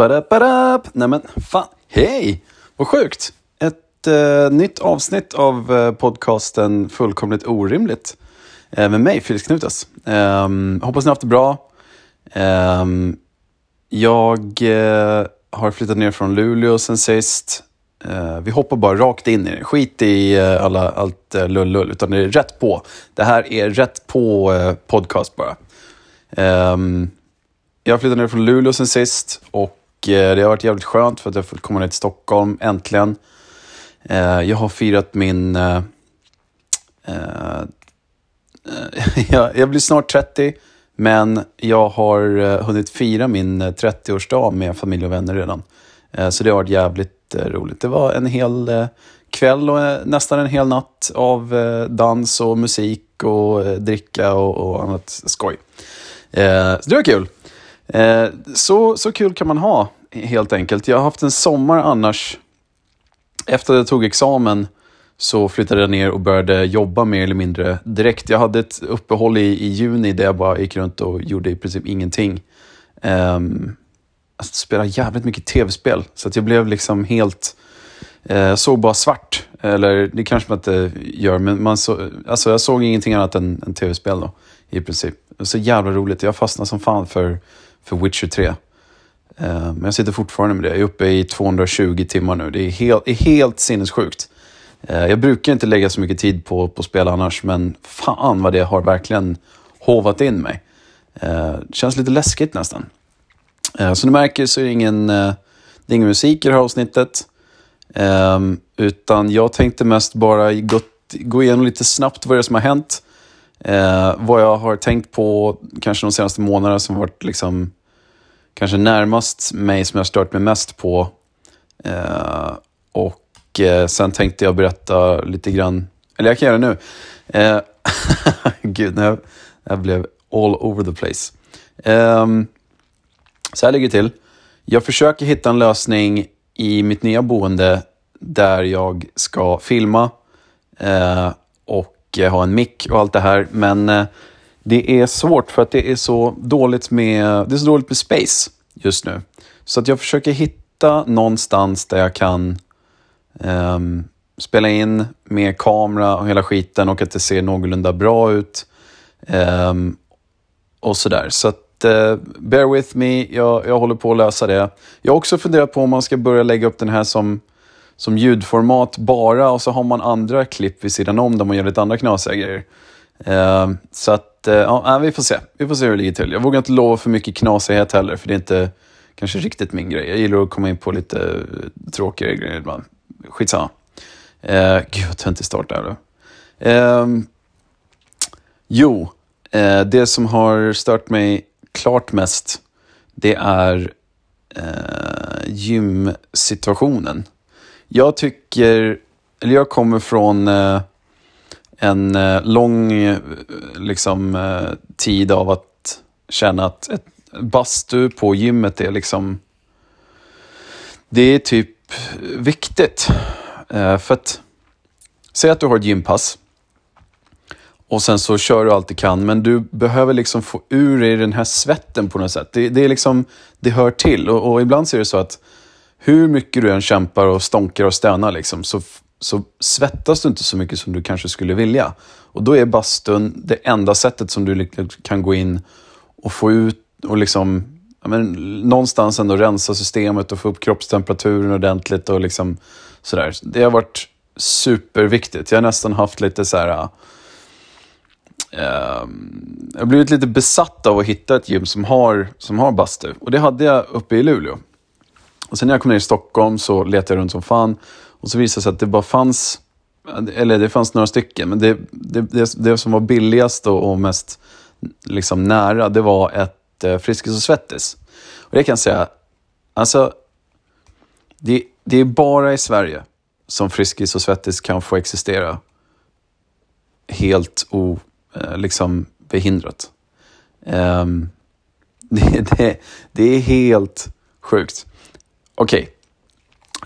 Badabadab. Nej men fan, hej! Vad sjukt! Ett eh, nytt avsnitt av eh, podcasten Fullkomligt Orimligt. Eh, med mig, Felix Knutas. Ehm, hoppas ni har haft det bra. Ehm, jag eh, har flyttat ner från Luleå sen sist. Eh, vi hoppar bara rakt in i det. Skit i eh, alla, allt uh, lull-lull, utan det är rätt på. Det här är rätt på podcast bara. Ehm, jag har flyttat ner från Luleå sen sist och Eh, det har varit jävligt skönt för att jag har fått komma ner till Stockholm äntligen. Eh, jag har firat min... Eh, jag, blir snart 30, men jag har hunnit fira min 30-årsdag med familj och vänner redan. Så det har varit jävligt roligt. Det var en hel kväll och nästan en hel natt av dans och musik och dricka och, annat skoj. Så det var kul. Eh, Så, så kul kan man ha, helt enkelt. Jag har haft en sommar annars. Efter att jag tog examen så flyttade jag ner och började jobba mer eller mindre direkt. Jag hade ett uppehåll i, i juni där jag bara gick runt och gjorde i princip ingenting. Um, jag spelade jävligt mycket tv-spel, så att jag blev liksom helt... Eh, jag såg bara svart. Eller det kanske man inte gör, men man så, alltså jag såg ingenting annat än, än tv-spel då, i princip. Det var så jävla roligt. Jag fastnade som fan för, för Witcher 3. Eh, men jag sitter fortfarande med det. Jag är uppe i 220 timmar nu. Det är helt, är helt sinnessjukt. Eh, jag brukar inte lägga så mycket tid på, på spel annars, men fan vad det har verkligen hovat in mig. Eh, det känns lite läskigt nästan. Som ni märker så är det ingen, det är ingen musik i det här avsnittet. Utan jag tänkte mest bara gå, gå igenom lite snabbt vad det är som har hänt. Eh, vad jag har tänkt på kanske de senaste månaderna som varit liksom kanske närmast mig som jag har stört mig mest på. Eh, och eh, sen tänkte jag berätta lite grann, eller jag kan göra det nu. Eh, Gud, nu jag blev all over the place. Ehm, så här ligger det till. Jag försöker hitta en lösning i mitt nya boende där jag ska filma eh, och Eh, ha en mick och allt det här. Men eh, det är svårt för att det är så dåligt med, det är så dåligt med space just nu. Så att jag försöker hitta någonstans där jag kan um, spela in med kamera och hela skiten och att det ser någorlunda bra ut. Um, och sådär. Så att, uh, bear with me, jag, jag håller på att lösa det. Jag har också funderat på om man ska börja lägga upp den här som, som ljudformat bara och så har man andra klipp vid sidan om där man gör lite andra knasiga grejer. Eh, så att, eh, ja, vi får se. Vi får se hur det ligger till. Jag vågar inte lova för mycket knasighet heller, för det är inte kanske riktigt min grej. Jag gillar att komma in på lite eh, tråkigare grejer ibland. Skitsamma. Eh, gud vad töntig start där här blev. Ehm, jo, eh, det som har stört mig klart mest, det är eh, gymsituationen. Jag tycker, eller jag kommer från eh, en eh, lång eh, liksom, eh, tid av att känna att ett bastu på gymmet är liksom, det är typ viktigt. Eh, för att, säg att du har ett gympass och sen så kör du allt du kan, men du behöver liksom få ur dig den här svetten på något sätt. Det, det, är liksom, det hör till. Och, och ibland så är det så att hur mycket du än kämpar och stonkar och stönar liksom, så, så svettas du inte så mycket som du kanske skulle vilja. Och då är bastun det enda sättet som du kan gå in och få ut och liksom, ja, men, någonstans ändå rensa systemet och få upp kroppstemperaturen ordentligt och liksom sådär. Det har varit superviktigt. Jag har nästan haft lite så här ehm, jag har blivit lite besatt av att hitta ett gym som har, som har bastu. Och det hade jag uppe i Luleå. Och sen när jag kom ner i Stockholm så letade jag runt som fan. Och så visade det sig att det bara fanns, eller det fanns några stycken, men det, det, det, det som var billigast och, mest liksom nära, det var ett eh, Friskis och Svettis. Och det kan jag säga, alltså, det, det är bara i Sverige som Friskis och Svettis kan få existera helt o, eh, liksom behindrat. Um, ehm, det, det, det är helt sjukt. Okej,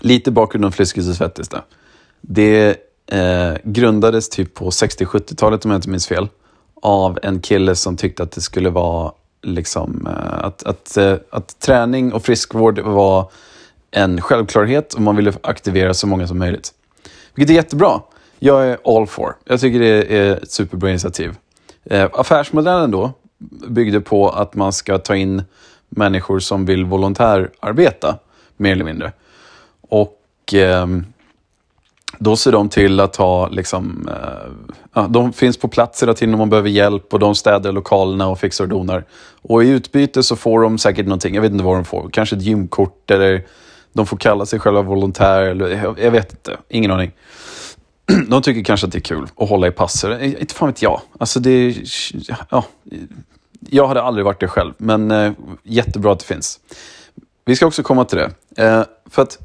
lite bakgrund om Friskis och Svettis då. Det eh, grundades typ på 60-70-talet om jag inte minns fel. Av en kille som tyckte att det skulle vara liksom, eh, att, att, eh, att träning och friskvård var en självklarhet och man ville aktivera så många som möjligt. Vilket är jättebra. Jag är all for. Jag tycker det är ett superbra initiativ. Eh, affärsmodellen då byggde på att man ska ta in människor som vill volontärarbeta, mer eller mindre. Och eh, då ser de till att ha, liksom, eh, de finns på plats hela tiden om man behöver hjälp och de städar lokalerna och fixar och donar. Och i utbyte så får de säkert någonting, jag vet inte vad de får, kanske ett gymkort eller de får kalla sig själva volontär, eller jag vet inte, ingen aning. De tycker kanske att det är kul att hålla i passer. Eh, inte fan vet jag. Alltså det, ja, jag hade aldrig varit det själv, men eh, jättebra att det finns. Vi ska också komma till det. Eh, för att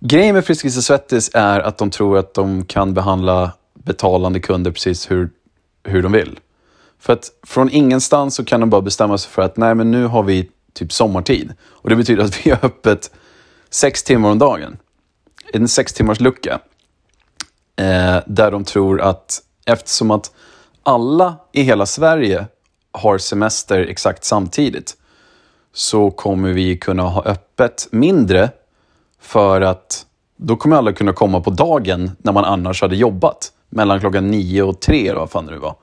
Grejen med Friskis och Svettis är att de tror att de kan behandla betalande kunder precis hur, hur de vill. För att från ingenstans så kan de bara bestämma sig för att nej men nu har vi typ sommartid. Och det betyder att vi har öppet sex timmar om dagen. En sex timmars lucka. Eh, där de tror att eftersom att alla i hela Sverige har semester exakt samtidigt så kommer vi kunna ha öppet mindre för att då kommer alla kunna komma på dagen när man annars hade jobbat. Mellan klockan nio och tre eller vad fan det nu var.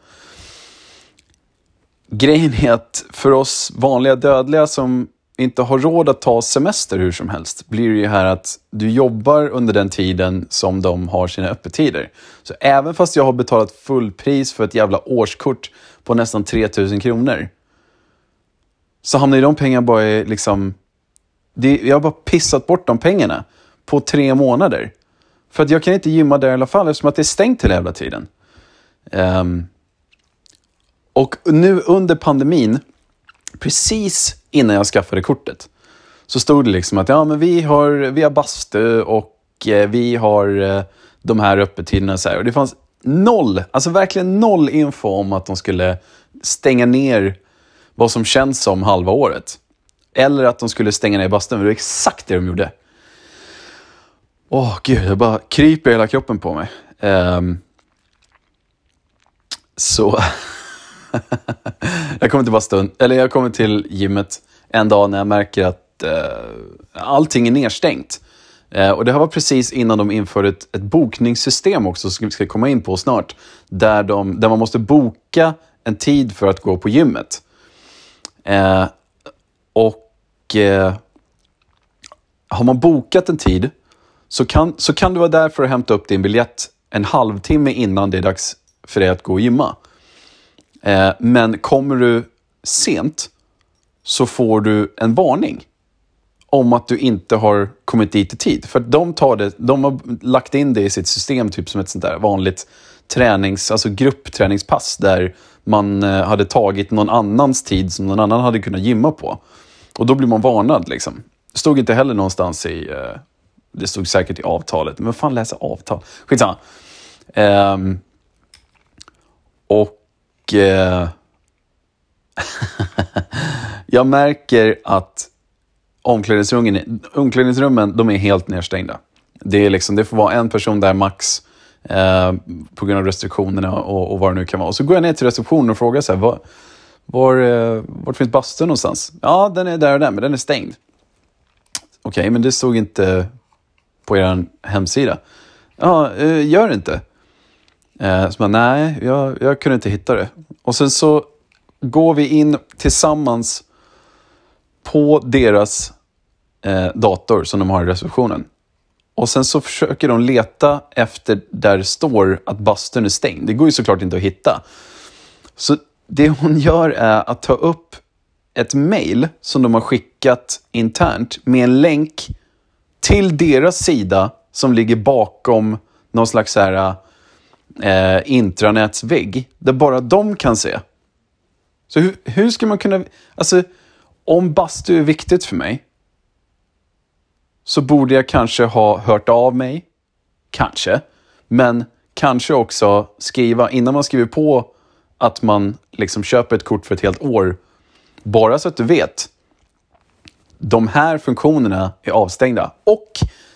Grejen är att för oss vanliga dödliga som inte har råd att ta semester hur som helst blir det ju här att du jobbar under den tiden som de har sina öppettider. Så även fast jag har betalat fullpris för ett jävla årskort på nästan 3000 kronor så hamnar ju de pengarna bara i liksom det, jag har bara pissat bort de pengarna på tre månader. För att jag kan inte gymma där i alla fall eftersom att det är stängt hela jävla tiden. Um, och nu under pandemin, precis innan jag skaffade kortet, så stod det liksom att ja, men vi har, vi har bastu och eh, vi har eh, de här öppettiderna. Så här. Och det fanns noll, alltså verkligen noll info om att de skulle stänga ner vad som känns som halva året. Eller att de skulle stänga ner bastun. Det var exakt det de gjorde. Åh oh, gud, jag bara kryper hela kroppen på mig. Um, så jag kommer till bastun, eller jag kommer till gymmet en dag när jag märker att uh, allting är nedstängt. Uh, och det här var precis innan de införde ett, ett bokningssystem också, som vi ska komma in på snart. Där, de, där man måste boka en tid för att gå på gymmet. Eh, och eh, har man bokat en tid så kan, så kan du vara där för att hämta upp din biljett en halvtimme innan det är dags för dig att gå och gymma. Eh, men kommer du sent så får du en varning om att du inte har kommit dit i tid. För de, tar det, de har lagt in det i sitt system typ som ett sånt där vanligt tränings, alltså gruppträningspass där man eh, hade tagit någon annans tid som någon annan hade kunnat gymma på. Och då blir man varnad. Liksom. Det stod inte heller någonstans i... Eh, det stod säkert i avtalet. Men vad fan läsa avtal? Skitsamma. Um, och... Uh, jag märker att omklädningsrummen, omklädningsrummen de är helt nedstängda. Det, är liksom, det får vara en person där max eh, på grund av restriktionerna och, och vad det nu kan vara. Och så går jag ner till receptionen och frågar så här, var, var, eh, vart finns bastun någonstans? Ja, den är där och där, men den är stängd. Okej, okay, men det stod inte på er hemsida. Ja, eh, gör det inte. Eh, så man, nej, jag, jag kunde inte hitta det. Och sen så går vi in tillsammans på deras eh, dator som de har i receptionen. Och sen så försöker de leta efter där det står att bastun är stängd. Det går ju såklart inte att hitta. Så det hon gör är att ta upp ett mail som de har skickat internt med en länk till deras sida som ligger bakom någon slags så här, eh, intranätsvägg där bara de kan se. Så hur, hur ska man kunna... Alltså, om bastu är viktigt för mig så borde jag kanske ha hört av mig. Kanske. Men kanske också skriva, innan man skriver på att man liksom köper ett kort för ett helt år. Bara så att du vet. De här funktionerna är avstängda. Och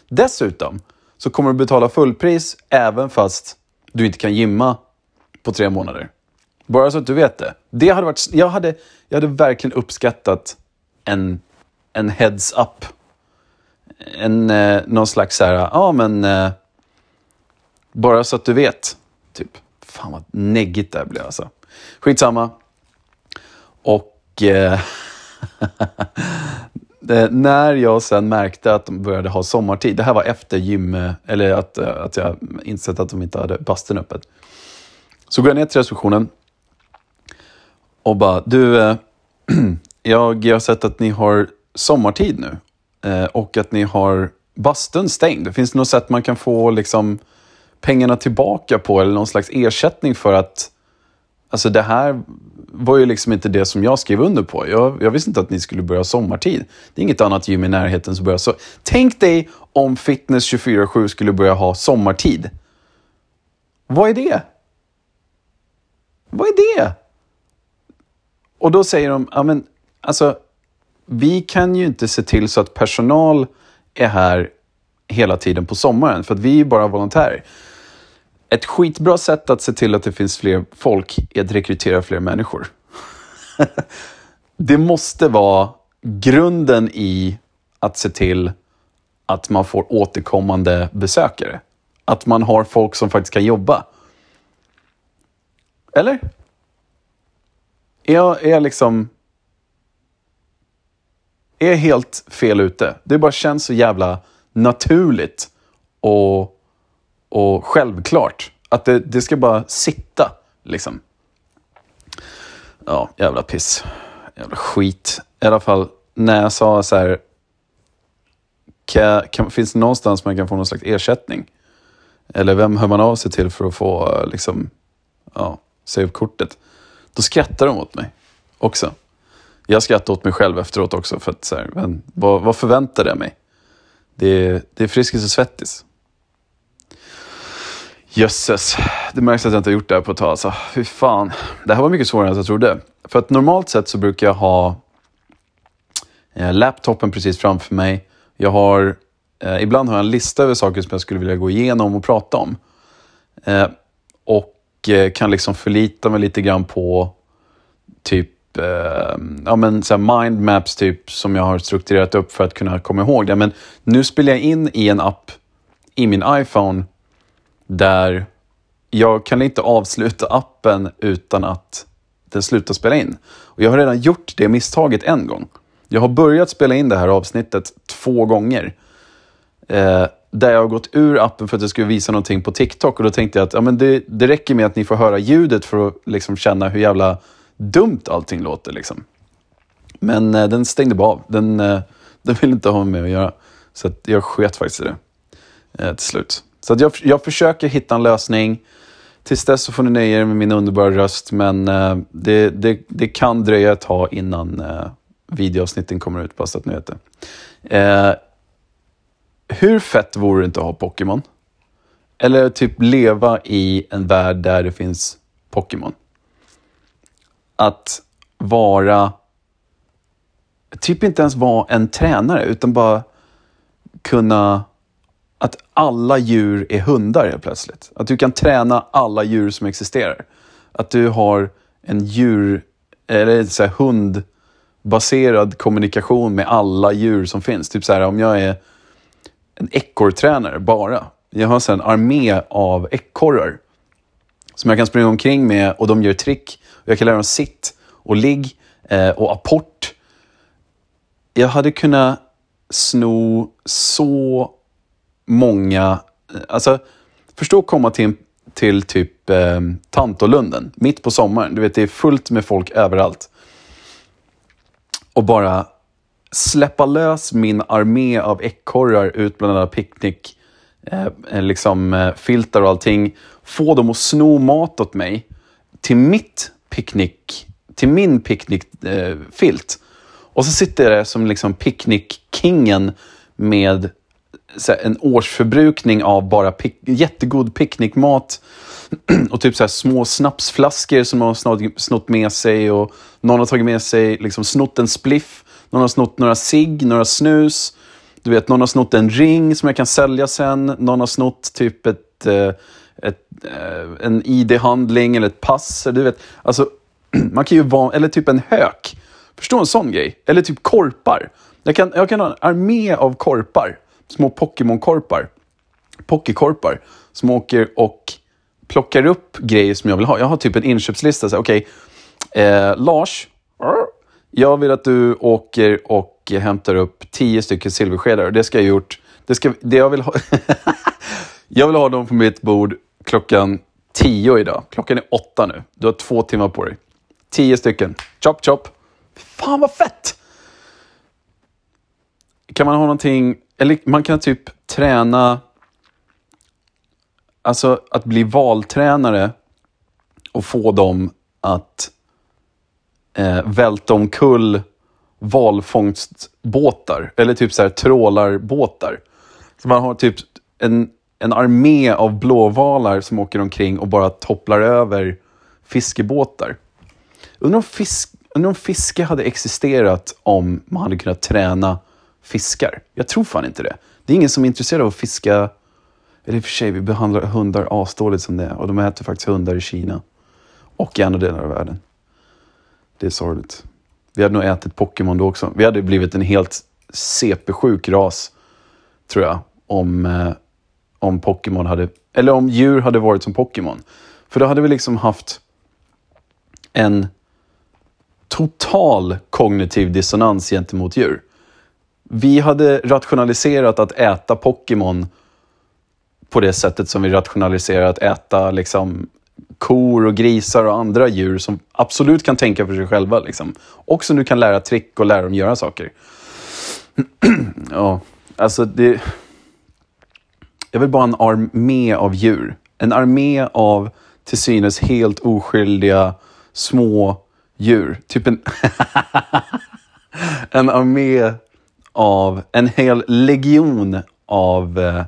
dessutom så kommer du betala fullpris även fast du inte kan gymma på tre månader. Bara så att du vet det. det hade varit, jag, hade, jag hade verkligen uppskattat en, en heads up. En, eh, någon slags så här, ja men... Eh, bara så att du vet. Typ. Fan vad neggigt det här blev alltså. Skitsamma. Och... Eh, eh när jag sen märkte att de började ha sommartid, det här var efter gym, eh, eller att, eh, att jag insett att de inte hade bastun öppet. Så går jag ner till receptionen och bara, du, eh, jag har sett att ni har sommartid nu Eh, och att ni har bastun stängd. Finns det något sätt man kan få liksom, pengarna tillbaka på eller någon slags ersättning för att Alltså det här var ju liksom inte det som jag skrev under på. Jag, jag visste inte att ni skulle börja sommartid. Det är inget annat gym i närheten som börjar så. Tänk dig om Fitness 24-7 skulle börja ha sommartid. Vad är det? Vad är det? Och då säger de, ja men alltså, vi kan ju inte se till så att personal är här hela tiden på sommaren, för att vi är bara volontärer. Ett skitbra sätt att se till att det finns fler folk är att rekrytera fler människor. det måste vara grunden i att se till att man får återkommande besökare. Att man har folk som faktiskt kan jobba. Eller? Är jag, är jag liksom... Är helt fel ute? Det bara känns så jävla naturligt och och självklart. Att det, det ska bara sitta, liksom. Ja, jävla piss. Jävla skit. I alla fall, när jag sa så här... Kan, kan, finns det någonstans man kan få någon slags ersättning? Eller vem hör man av sig till för att få, liksom, ja, säga upp kortet? Då skrattar de åt mig också. Jag skrattade åt mig själv efteråt också. För att, så här, men, vad, vad förväntade jag mig? Det, det är Friskis och Svettis. Jösses, det märks att jag inte har gjort det här på ett tag. Alltså. Fy fan. Det här var mycket svårare än jag trodde. För att normalt sett så brukar jag ha eh, laptopen precis framför mig. Jag har, eh, ibland har jag en lista över saker som jag skulle vilja gå igenom och prata om. Eh, och eh, kan liksom förlita mig lite grann på typ Typ, eh, ja, men, så mind typ, som jag har strukturerat upp för att kunna komma ihåg det. Men nu spelar jag in i en app i min iPhone där jag kan inte avsluta appen utan att den slutar spela in. Och jag har redan gjort det misstaget en gång. Jag har börjat spela in det här avsnittet två gånger. Eh, där jag har gått ur appen för att jag skulle visa någonting på TikTok och då tänkte jag att ja, men det, det räcker med att ni får höra ljudet för att liksom känna hur jävla dumt allting låter. Liksom. Men eh, den stängde bara av. Den, eh, den vill inte ha med mig att göra. Så jag sket faktiskt i det eh, till slut. Så jag, jag försöker hitta en lösning. Tills dess så får ni nöja er med min underbara röst, men eh, det, det, det, kan dröja ett tag innan eh, videoavsnitten kommer ut, bara så att ni vet det. Eh, hur fett vore det inte att ha Pokémon? Eller typ leva i en värld där det finns Pokémon. Att vara... Typ inte ens vara en tränare, utan bara kunna att alla djur är hundar helt plötsligt. Att du kan träna alla djur som existerar. Att du har en djur, eller så här, hundbaserad kommunikation med alla djur som finns. Typ så här, om jag är en ekorrtränare bara. Jag har så en armé av ekorrar som jag kan springa omkring med och de gör trick. Och jag kan lära dem sitt och ligg eh, och apport. Jag hade kunnat sno så många... Eh, alltså, förstå att komma till, till typ eh, Tantolunden mitt på sommaren. Du vet, det är fullt med folk överallt. Och bara släppa lös min armé av ekorrar ut bland alla picknick, Eh, eh, liksom, eh, filtar och allting. Få dem att sno mat åt mig till mitt picknick, till min picknickfilt. Eh, och så sitter jag där som liksom picknickkingen med en årsförbrukning av bara pick, jättegod picknickmat och typ så små snapsflaskor som man har snott med sig och någon har tagit med sig, liksom snott en spliff, någon har snott några cigg, några snus. Du vet, någon har snott en ring som jag kan sälja sen. Någon har snott typ ett, eh, ett, ett, en ID-handling eller ett pass. Du vet, alltså, man kan ju vara, eller typ en hök. Förstå en sån grej. Eller typ korpar. Jag kan, jag kan ha en armé av korpar. Små Pokémon-korpar. Pokékorpar. Som åker och plockar upp grejer som jag vill ha. Jag har typ en inköpslista. Okej, okay, eh, Lars. Jag vill att du åker och Eh, hämtar upp tio stycken silverskedar. Det ska jag gjort. Det, ska, det jag vill ha... jag vill ha dem på mitt bord klockan tio idag. Klockan är åtta nu. Du har två timmar på dig. Tio stycken. Chop, chop. Fan vad fett! Kan man ha någonting... Eller man kan typ träna... Alltså att bli valtränare och få dem att eh, välta omkull valfångstbåtar. Eller typ så här trålarbåtar. Så man har typ en, en armé av blåvalar som åker omkring och bara topplar över fiskebåtar. Undrar om, fisk, undrar om fiske hade existerat om man hade kunnat träna fiskar. Jag tror fan inte det. Det är ingen som är intresserad av att fiska. Eller i och för sig, vi behandlar hundar asdåligt som det är. Och de äter faktiskt hundar i Kina. Och i andra delar av världen. Det är sorgligt. Vi hade nog ätit Pokémon då också. Vi hade blivit en helt CP-sjuk ras, tror jag. Om, eh, om Pokémon hade... Eller om djur hade varit som Pokémon. För då hade vi liksom haft en total kognitiv dissonans gentemot djur. Vi hade rationaliserat att äta Pokémon på det sättet som vi rationaliserar att äta liksom, kor och grisar och andra djur som absolut kan tänka för sig själva. Liksom. Och som du kan lära trick och lära dem göra saker. ja, alltså det... Jag vill bara en armé av djur. En armé av till synes helt oskyldiga små djur. Typ en... en armé av en hel legion av... Eh,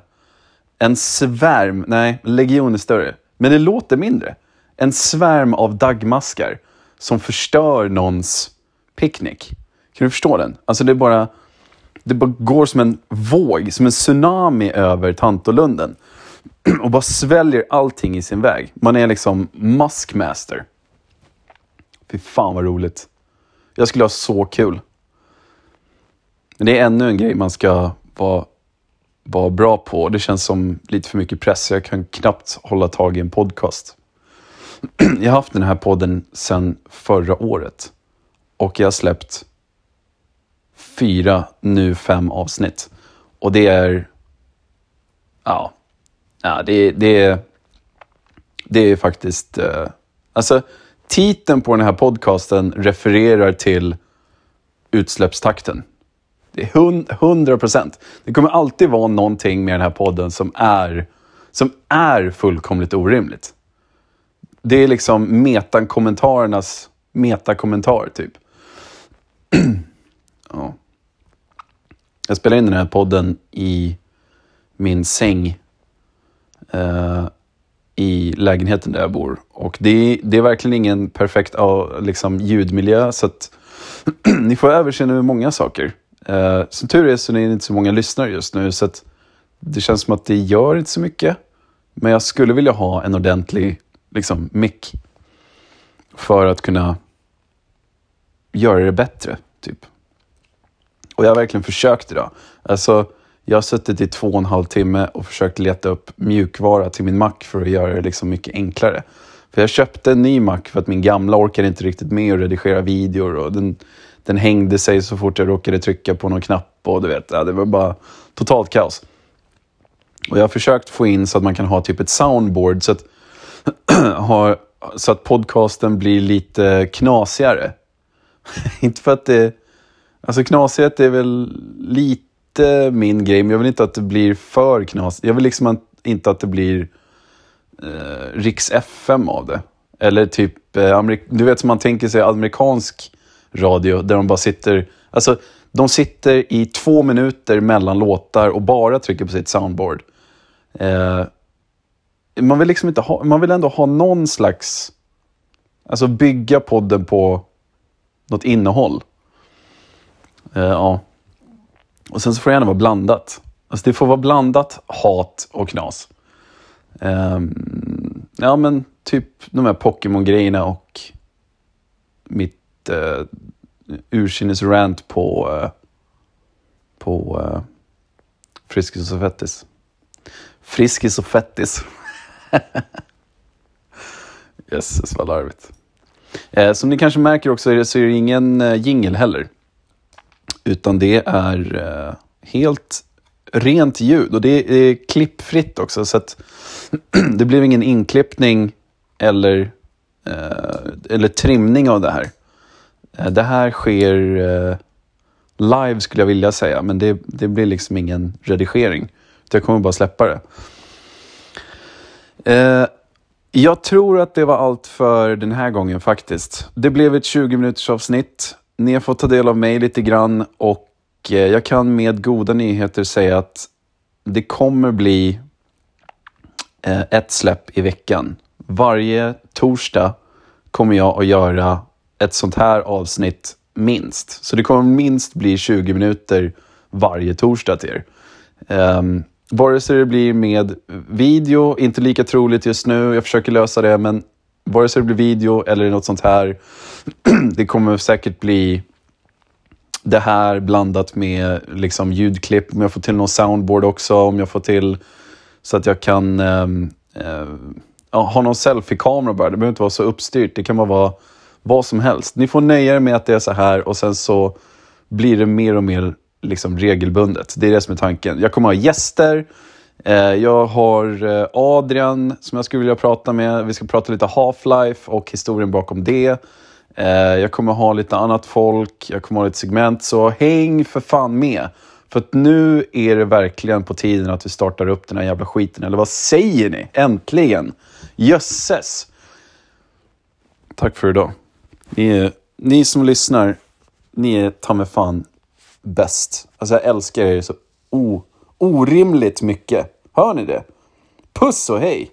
en svärm, nej, legion är större. Men det låter mindre. En svärm av dagmaskar som förstör någons picknick. Kan du förstå den? Alltså det är bara... Det bara går som en våg, som en tsunami över Tantolunden. Och bara sväljer allting i sin väg. Man är liksom maskmaster. Fy fan vad roligt. Jag skulle ha så kul. Men det är ännu en grej man ska vara, vara bra på. Det känns som lite för mycket press. Jag kan knappt hålla tag i en podcast. Jag har haft den här podden sedan förra året. Och jag har släppt fyra, nu fem avsnitt. Och det är... Ja. ja det, det, det är faktiskt... Uh, alltså, titeln på den här podcasten refererar till utsläppstakten. Det är hundra procent. Det kommer alltid vara någonting med den här podden som är, som är fullkomligt orimligt. Det är liksom metakommentarernas metakommentar, typ. ja. Jag spelar in den här podden i min säng uh, i lägenheten där jag bor. Och det, det är verkligen ingen perfekt uh, liksom, ljudmiljö, så att ni får överseende med många saker. Eh, som tur är så är det inte så många lyssnare just nu, så att det känns som att det gör inte så mycket. Men jag skulle vilja ha en ordentlig liksom, mick för att kunna göra det bättre, typ. Och jag har verkligen försökt idag. Alltså, jag har suttit i två och en halv timme och försökt leta upp mjukvara till min Mac för att göra det liksom mycket enklare. För jag köpte en ny Mac för att min gamla orkade inte riktigt med att redigera videor och den, den hängde sig så fort jag råkade trycka på någon knapp och du vet, ja, det var bara totalt kaos. Och jag har försökt få in så att man kan ha typ ett soundboard så att, ha, så att podcasten blir lite knasigare. inte för att det... Alltså knasighet är väl lite min grej, men jag vill inte att det blir för knasigt. Jag vill liksom inte att det blir eh, Riks FM av det. Eller typ, eh, du vet som man tänker sig amerikansk radio där de bara sitter, alltså de sitter i två minuter mellan låtar och bara trycker på sitt soundboard. Eh, man vill liksom inte ha, man vill ändå ha någon slags, alltså bygga podden på något innehåll. Eh, ja. Och sen så får det gärna vara blandat. Alltså det får vara blandat hat och knas. Eh, ja men typ de här Pokémon-grejerna och mitt uh, ursinnes-rant på, uh, på uh, Friskis och Fettis. Friskis och Fettis. Jösses vad larvigt. Eh, som ni kanske märker också är det, så är det ingen eh, jingel heller. Utan det är eh, helt rent ljud och det är klippfritt också. Så att det blev ingen inklippning eller, eh, eller trimning av det här. Eh, det här sker eh, live skulle jag vilja säga, men det, det blir liksom ingen redigering. Jag kommer bara släppa det. Eh, jag tror att det var allt för den här gången faktiskt. Det blev ett 20 minuters avsnitt. Ni har fått ta del av mig lite grann och jag kan med goda nyheter säga att det kommer bli ett släpp i veckan. Varje torsdag kommer jag att göra ett sånt här avsnitt minst. Så det kommer minst bli 20 minuter varje torsdag till er. Um, Vare sig det blir med video, inte lika troligt just nu, jag försöker lösa det, men vare sig det blir video eller något sånt här, det kommer säkert bli det här blandat med liksom ljudklipp, om jag får till någon soundboard också, om jag får till så att jag kan um, uh, ha någon selfie-kamera bara. Det behöver inte vara så uppstyrt, det kan bara vara vad som helst. Ni får nöja er med att det är så här och sen så blir det mer och mer liksom regelbundet. Det är det som är tanken. Jag kommer ha gäster. Eh, jag har eh, Adrian som jag skulle vilja prata med. Vi ska prata lite Half-Life och historien bakom det. Eh, jag kommer ha lite annat folk. Jag kommer ha lite segment. Så häng för fan med. För att nu är det verkligen på tiden att vi startar upp den här jävla skiten. Eller vad säger ni? Äntligen! Jösses! Tack för idag. Ni, är, ni som lyssnar, ni är ta mig fan bäst. Alltså jag älskar er så o, orimligt mycket. Hör ni det? Puss och hej!